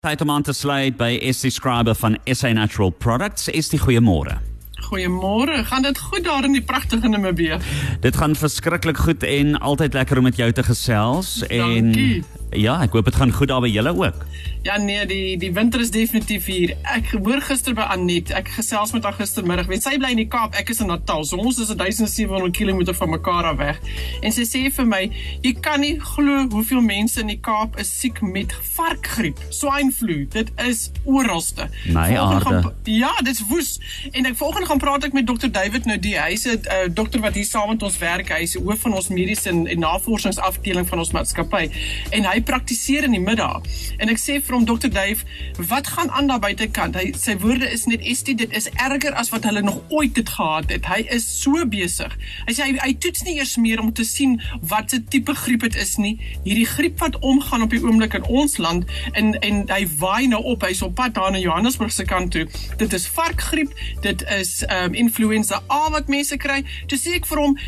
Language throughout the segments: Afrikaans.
Tyd om aan te sluit by SC Scriber van SA Natural Products. Is die goeiemôre. Goeiemôre. Gaan dit goed daar in die pragtige Namibië? Dit gaan verskriklik goed en altyd lekker om met jou te gesels Dankie. en ja, ek hoop dit gaan goed daar by julle ook. Ja nee, die die winter is definitief hier. Ek hoor gister by Anet, ek gesels met haar gistermiddag. Weet sy bly in die Kaap, ek is in Natal. So ons is 1700 km van mekaar af weg. En sy sê vir my, jy kan nie glo hoeveel mense in die Kaap is siek met varkgriep, swine flu. Dit is oralste. My aarde. gaan- Ja, dit's woes. En ek vanoggend gaan praat ek met Dr David Nodie. Hy's 'n uh, dokter wat hier saam met ons werk. Hy's hoof van ons mediese en, en navorsingsafdeling van ons maatskappy. En hy praktiseer in die middag. En ek sê vir hom Dr Dave, wat gaan aan daar buitekant? Hy sy woorde is net estie, dit is erger as wat hulle nog ooit dit gehad het. Hy is so besig. Hy sê hy, hy toets nie eers meer om te sien wat se tipe griep dit is nie. Hierdie griep wat omgaan op die oomblik in ons land en en hy waai nou op. Hy's op pad daar na Johannesburg se kant toe. Dit is varkgriep, dit is ehm um, influenza A wat mense kry. Toe sê ek vir hom,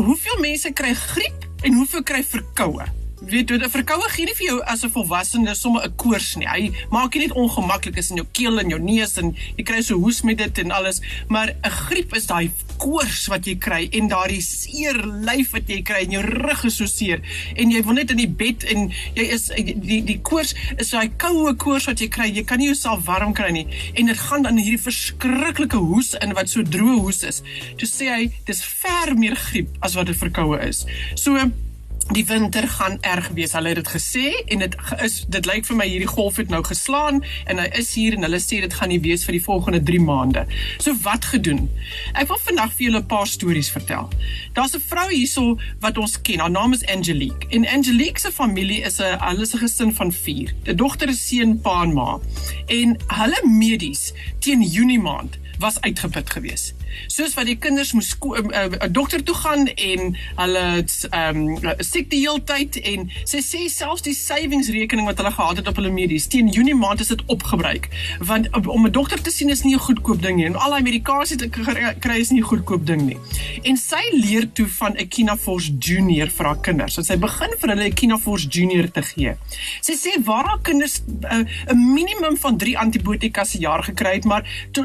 hoeveel mense kry griep en hoeveel kry verkoue? Weet jy, 'n verkoue gee nie vir jou as 'n volwassene sommer 'n koors nie. Hy maak jy net ongemaklik is in jou keel en jou neus en jy kry so hoes met dit en alles, maar 'n griep is daai koors wat jy kry en daardie seer lyf wat jy kry en jou rug is so seer en jy wil net in die bed en jy is die die koors is daai koue koors wat jy kry. Jy kan nie jouself warm kry nie en dit gaan dan hierdie verskriklike hoes in wat so droë hoes is. Toe sê hy dis ver meer griep as wat dit verkoue is. So die winter gaan erg wees. Hulle het dit gesê en dit is dit lyk vir my hierdie golf het nou geslaan en hy is hier en hulle sê dit gaan nie wees vir die volgende 3 maande. So wat gedoen? Ek wil vandag vir julle 'n paar stories vertel. Daar's 'n vrou hierso wat ons ken. Haar naam is Angelique. En Angelique se familie is 'n hulle is 'n gesin van 4. Die dogter is seun, pa en ma. En hulle medies teen Junie maand was uitgeput geweest. Soos wat die kinders moes sko- 'n uh, uh, dokter toe gaan en hulle ehm um, siek die hele tyd en sy sê selfs die savingsrekening wat hulle gehad het op hulle medies teen Junie maand is dit opgebruik want uh, om 'n dokter te sien is nie 'n goedkoop ding nie en al daai medikasie te kry- is nie 'n goedkoop ding nie. En sy leer toe van Ekinafors Junior vir haar kinders. Sy begin vir hulle Ekinafors Junior te gee. Sy sê waar haar kinders 'n uh, minimum van 3 antibiotika se jaar gekry het, maar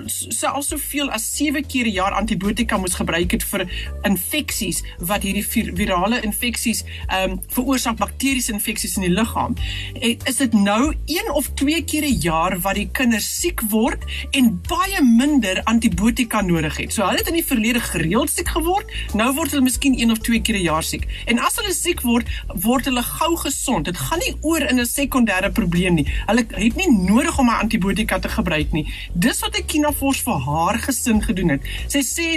selfs soveel as 7 keer 'n jaar antibiotika moes gebruik het vir infeksies wat hierdie vir, virale infeksies ehm um, veroorsaak bakteriese infeksies in die liggaam. Is dit nou 1 of 2 keer 'n jaar wat die kinders siek word en baie minder antibiotika nodig het. So hulle het in die verlede gereeld siek geword, nou word hulle miskien 1 of 2 keer 'n jaar siek. En as hulle siek word, word hulle gou gesond. Dit gaan nie oor in 'n sekondêre probleem nie. Hulle het nie nodig om 'n antibiotika te gebruik nie. Dis wat Ekinafors vir haar gesin gedoen het. Sy sê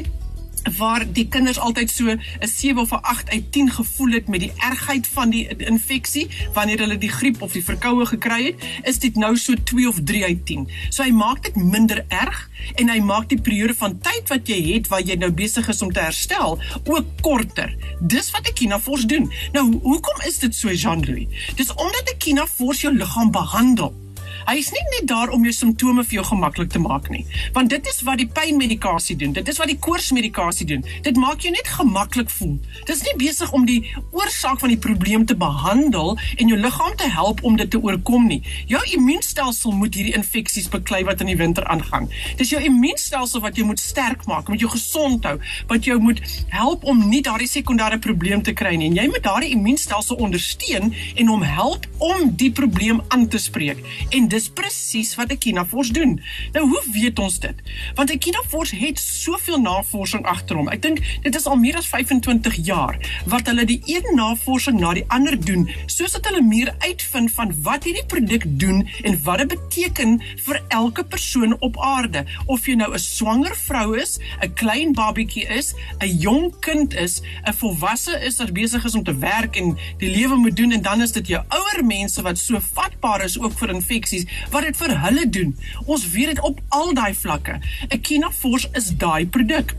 waar die kinders altyd so 'n 7 of 'n 8 uit 10 gevoel het met die ergheid van die infeksie wanneer hulle die griep of die verkoue gekry het, is dit nou so 2 of 3 uit 10. So hy maak dit minder erg en hy maak die periode van tyd wat jy het waar jy nou besig is om te herstel ook korter. Dis wat Ekinafors doen. Nou, hoekom is dit so Jean-Louis? Dis omdat Ekinafors jou liggaam behandel. Hy is nie net daar om jou simptome vir jou gemaklik te maak nie, want dit is wat die pynmedikasie doen. Dit is wat die koorsmedikasie doen. Dit maak jou net gemaklik voel. Dit is nie besig om die oorsaak van die probleem te behandel en jou liggaam te help om dit te oorkom nie. Jou immuunstelsel moet hierdie infeksies beklei wat in die winter aangaan. Dis jou immuunstelsel wat jy moet sterk maak, moet jou gesond hou, wat jou moet help om nie daardie sekondêre probleem te kry nie. En jy moet daardie immuunstelsel ondersteun en hom help om die probleem aan te spreek. En dis presies wat Ekinafors doen. Nou hoe weet ons dit? Want Ekinafors het soveel navorsing agter hom. Ek dink dit is al meer as 25 jaar wat hulle die een navorsing na die ander doen, soos dat hulle meer uitvind van wat hierdie produk doen en wat dit beteken vir elke persoon op aarde. Of jy nou 'n swanger vrou is, 'n klein babietjie is, 'n jong kind is, 'n volwasse is wat besig is om te werk en die lewe moet doen en dan is dit jou ouer mense wat so vatbaar is ook vir infeksies wat dit vir hulle doen. Ons weet dit op al daai vlakke. Ekinafors is daai produk.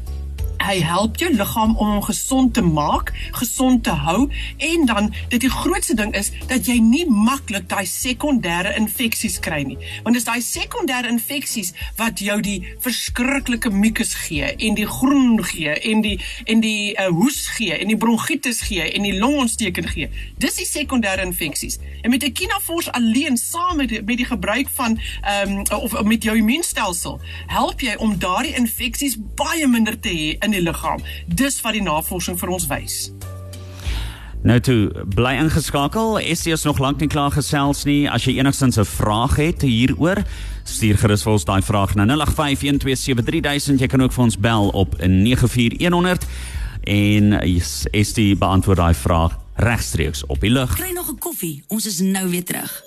Hy help jou liggaam om hom gesond te maak, gesond te hou en dan dit die grootste ding is dat jy nie maklik daai sekondêre infeksies kry nie. Want dis daai sekondêre infeksies wat jou die verskriklike mucus gee en die groen gee en die en die uh, hoes gee en die bronkietis gee en die longontsteking gee. Dis die sekondêre infeksies. En met Ekinafors alleen saam met die, met die gebruik van ehm um, of met jou immuunstelsel help jy om daardie infeksies baie minder te hê in die liggaam. Dis wat die navorsing vir ons wys. Nou toe, bly ingeskakel. Essie is nog lank nie klaar gesels nie. As jy enigstens 'n vraag het hieroor, stuur gerus vir ons daai vraag na 0851273000. Jy kan ook vir ons bel op 94100 en Essie beantwoord daai vraag regstreeks op die lug. Kry nog 'n koffie. Ons is nou weer terug.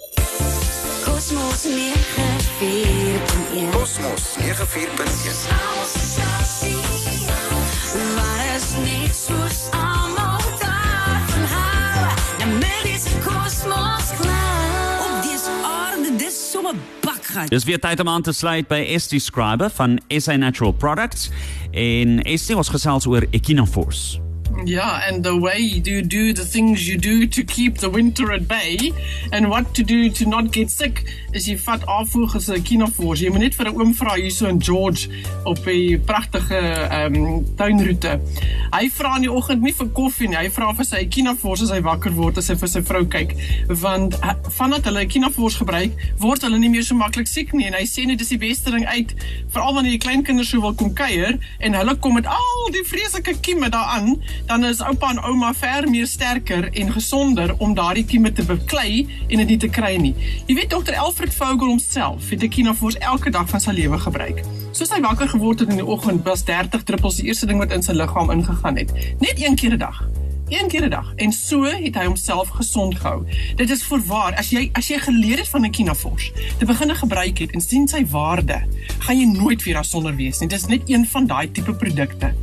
Kosmos 94.1 Kosmos 94.1 Dis weer tyd om aan te sluit by ST Scriber van SA Natural Products en ST ons gesels oor Echinoforce. Yeah, and the way you do the things you do to keep the winter at bay and what to do to not get sick is jy vat afvoer as 'n kinofors. Jy moet net vir 'n oom vra hier so in George op 'n pragtige ehm um, tuinroete. Hy vra in die oggend nie vir koffie nie. Hy vra vir sy kinofors as hy wakker word as hy vir sy vrou kyk want vandat hulle 'n kinofors gebruik, word hulle nie meer so maklik siek nie en hy sê net dis die beste ding uit veral wanneer die kleinkinders so wil kom kuier en hulle kom met al die vreeslike kieme daaraan dan is oupa en ouma ver meer sterker en gesonder om daardie kieme te beklei en dit nie te kry nie. Jy weet dokter Alfred Vogel homself het Ekinafors elke dag van sy lewe gebruik. Soos hy wakker geword het in die oggend, was 30 druppels die eerste ding wat in sy liggaam ingegaan het. Net een keer 'n dag een keer 'n dag en so het hy homself gesond gehou. Dit is voorwaar as jy as jy geleer het van 'n Kinafors, te begin gebruik het en sien sy waarde, gaan jy nooit weer daarsonder wees nie. Dit is net een van daai tipe produkte.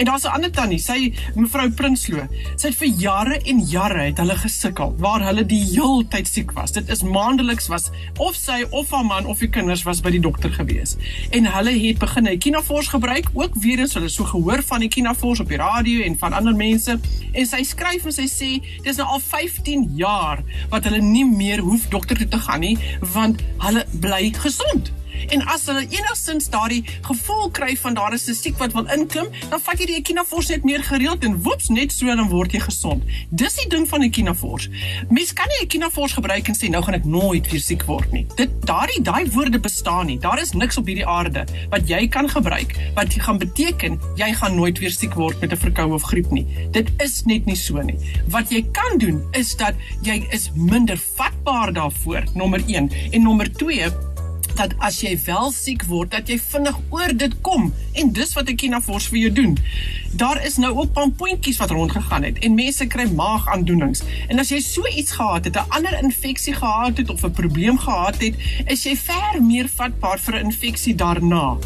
En daar's 'n ander tannie, sy mevrou Prinsloo. Sy het vir jare en jare het hulle gesukkel waar hulle die heeltyd siek was. Dit is maandeliks was of sy of haar man of die kinders was by die dokter gewees. En hulle het begin 'n Kinafors gebruik, ook weer eens hulle so gehoor van die Kinafors op die radio en van ander mense en sy skryf en sy sê dis nou al 15 jaar wat hulle nie meer hoef dokter toe te gaan nie want hulle bly gesond. En as hulle enigstens daardie gevoel kry van daar is 'n siek wat wil inklim, dan vat jy die Ekinafors net meer gereeld en woeps net so dan word jy gesond. Dis die ding van Ekinafors. Mens kan nie Ekinafors gebruik en sê nou gaan ek nooit weer siek word nie. Dit daardie daai woorde bestaan nie. Daar is niks op hierdie aarde wat jy kan gebruik wat gaan beteken jy gaan nooit weer siek word met 'n verkoue of griep nie. Dit is net nie so nie. Wat jy kan doen is dat jy is minder vatbaar daarvoor, nommer 1 en nommer 2 dat as jy wel siek word dat jy vinnig oor dit kom en dis wat Ekinafors vir jou doen. Daar is nou ook pampoentjies wat rondgegaan het en mense kry maagaandoenings. En as jy so iets gehad het, 'n ander infeksie gehad het of 'n probleem gehad het, is jy ver meer vatbaar vir 'n infeksie daarna.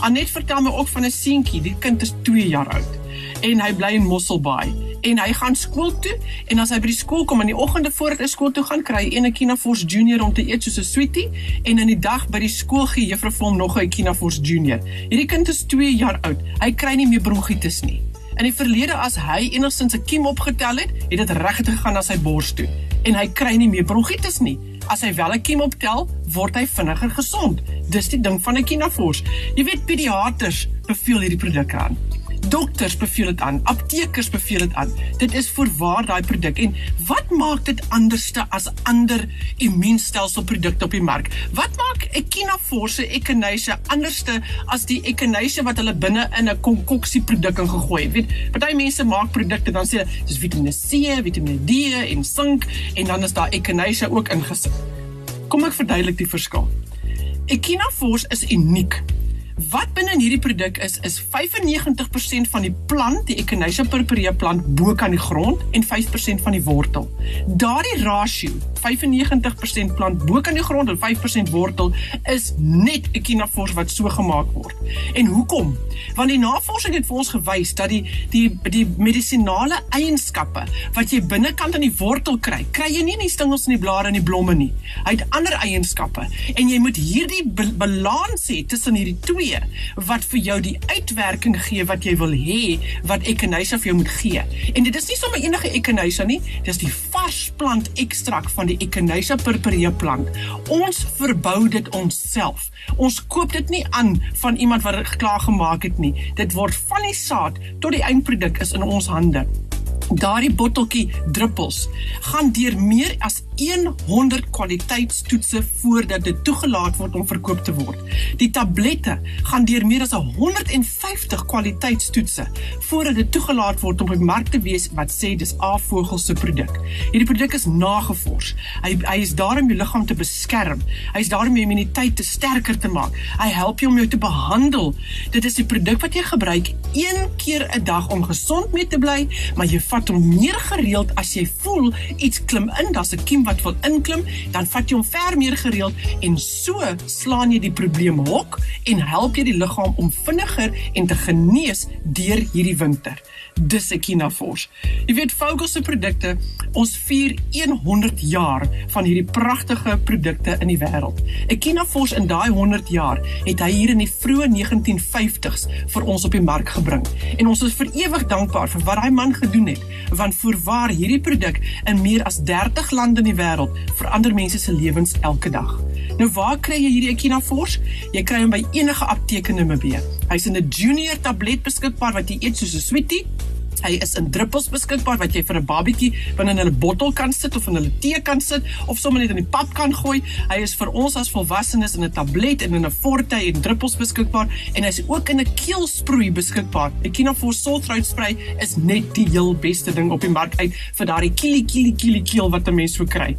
Anet vertel my ook van 'n seentjie, die kind is 2 jaar oud en hy bly in Mosselbaai en hy gaan skool toe en as hy by die skool kom in die oggende voor hy skool toe gaan kry hy een Ekinafors Junior om te eet soos 'n sweetie en in die dag by die skool gee juffrou vir hom nog 'n Ekinafors Junior. Hierdie kind is 2 jaar oud. Hy kry nie meer bronkietes nie. In die verlede as hy enigstens 'n kiem opgetel het, het dit regtig gegaan na sy bors toe en hy kry nie meer bronkietes nie. As hy wel 'n kiem optel, word hy vinniger gesond. Dis die ding van 'n Ekinafors. Jy weet pediaters beveel hierdie produk aan. Dokters beveel dit aan, aptekers beveel dit aan. Dit is voorwaar daai produk en wat maak dit anderste as ander immuunstelselprodukte op die mark? Wat maak Echinaforce Echinacea anderste as die Echinacea wat hulle binne in 'n konkoksie produk ingegooi het? Weet, party mense maak produkte dan sê dis Vitamiene C, Vitamiene D en sink en dan is daar Echinacea ook ingesit. Kom ek verduidelik die verskil. Echinaforce is uniek Wat binne in hierdie produk is is 95% van die plant, die Echinacea purpurea plant bo kan die grond en 5% van die wortel. Daardie rasio, 95% plant bo kan die grond en 5% wortel, is net Echinafors wat so gemaak word. En hoekom? Want die navorsing het vir ons gewys dat die die die medisinale eienskappe wat jy binnekant aan die wortel kry, kry jy nie in die stingels en die blare en die blomme nie. Hy het ander eienskappe en jy moet hierdie balans hê tussen hierdie twee 2 wat vir jou die uitwerking gee wat jy wil hê wat Echinacea vir jou moet gee. En dit is nie sommer enige Echinacea nie, dis die vars plant ekstrakt van die Echinacea purpurea plant. Ons verbou dit onsself. Ons koop dit nie aan van iemand wat dit klaar gemaak het nie. Dit word van die saad tot die eindproduk is in ons hande. Daardie botteltjie druppels gaan deur meer as 100 kwaliteitstoetse voordat dit toegelaat word om verkoop te word. Die tablette gaan deur meer as 150 kwaliteitstoetse voordat dit toegelaat word om op die mark te wees wat sê dis A-vogel se produk. Hierdie produk is nagevors. Hy hy is daar om jou liggaam te beskerm. Hy is daar om jou immuniteit te sterker te maak. Hy help jou om jou te behandel. Dit is die produk wat jy gebruik een keer 'n dag om gesond mee te bly, maar jy vat hom meer gereeld as jy voel iets klim in, daar's 'n kiem wat wil inklim, dan vat jy hom ver meer gereeld en so slaan jy die probleem hok en help jy die liggaam om vinniger en te genees deur hierdie winter. Dis Ekinafors. Jy weet Vogel se produkte, ons vier 100 jaar van hierdie pragtige produkte in die wêreld. Ekinafors in daai 100 jaar het hy hier in die vroeë 1950s vir ons op die mark gebring. En ons is vir ewig dankbaar vir wat daai man gedoen het, want voorwaar hierdie produk in meer as 30 lande in die wêreld verander mense se lewens elke dag. Nou waar kry jy hierdie Ekinafors? Jy kry hom by enige apteek in Namibië. Hy's in 'n junior tablet beskikbaar wat jy eet soos 'n sweetie Hy is in druppels beskikbaar wat jy vir 'n babietjie binne in 'n bottel kan sit of in 'n tee kan sit of sommer net in die pap kan gooi. Hy is vir ons as volwassenes in 'n tablet en in 'n forte en druppels beskikbaar en hy's ook in 'n keelsproei beskikbaar. Echinophoros sore throat spray is net die heel beste ding op die mark uit vir daardie kili kili kili keel wat 'n mens sou kry.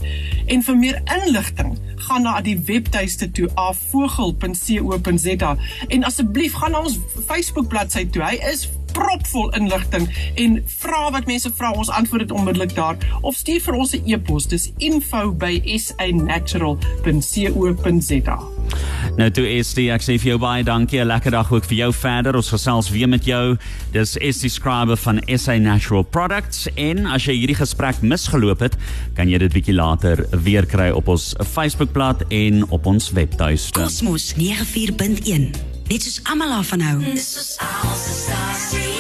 En vir meer inligting, gaan na die webtuiste toe afvogel.co.za en asseblief gaan na ons Facebook bladsy toe. Hy is propvol inligting en vra wat mense vra ons antwoord dit onmiddellik daar. Of stuur vir ons 'n e-pos dis info@sanatural.co.za Nou toe is die ek sê vir jou baie dankie 'n lekker dag ook vir jou verder. Ons gesels weer met jou. Dis is die skrywer van SA Natural Products en as jy hierdie gesprek misgeloop het kan jy dit bietjie later weer kry op ons Facebookblad en op ons webtuiste. Cosmos 94.1. Dit is allemaal vanou. van nou.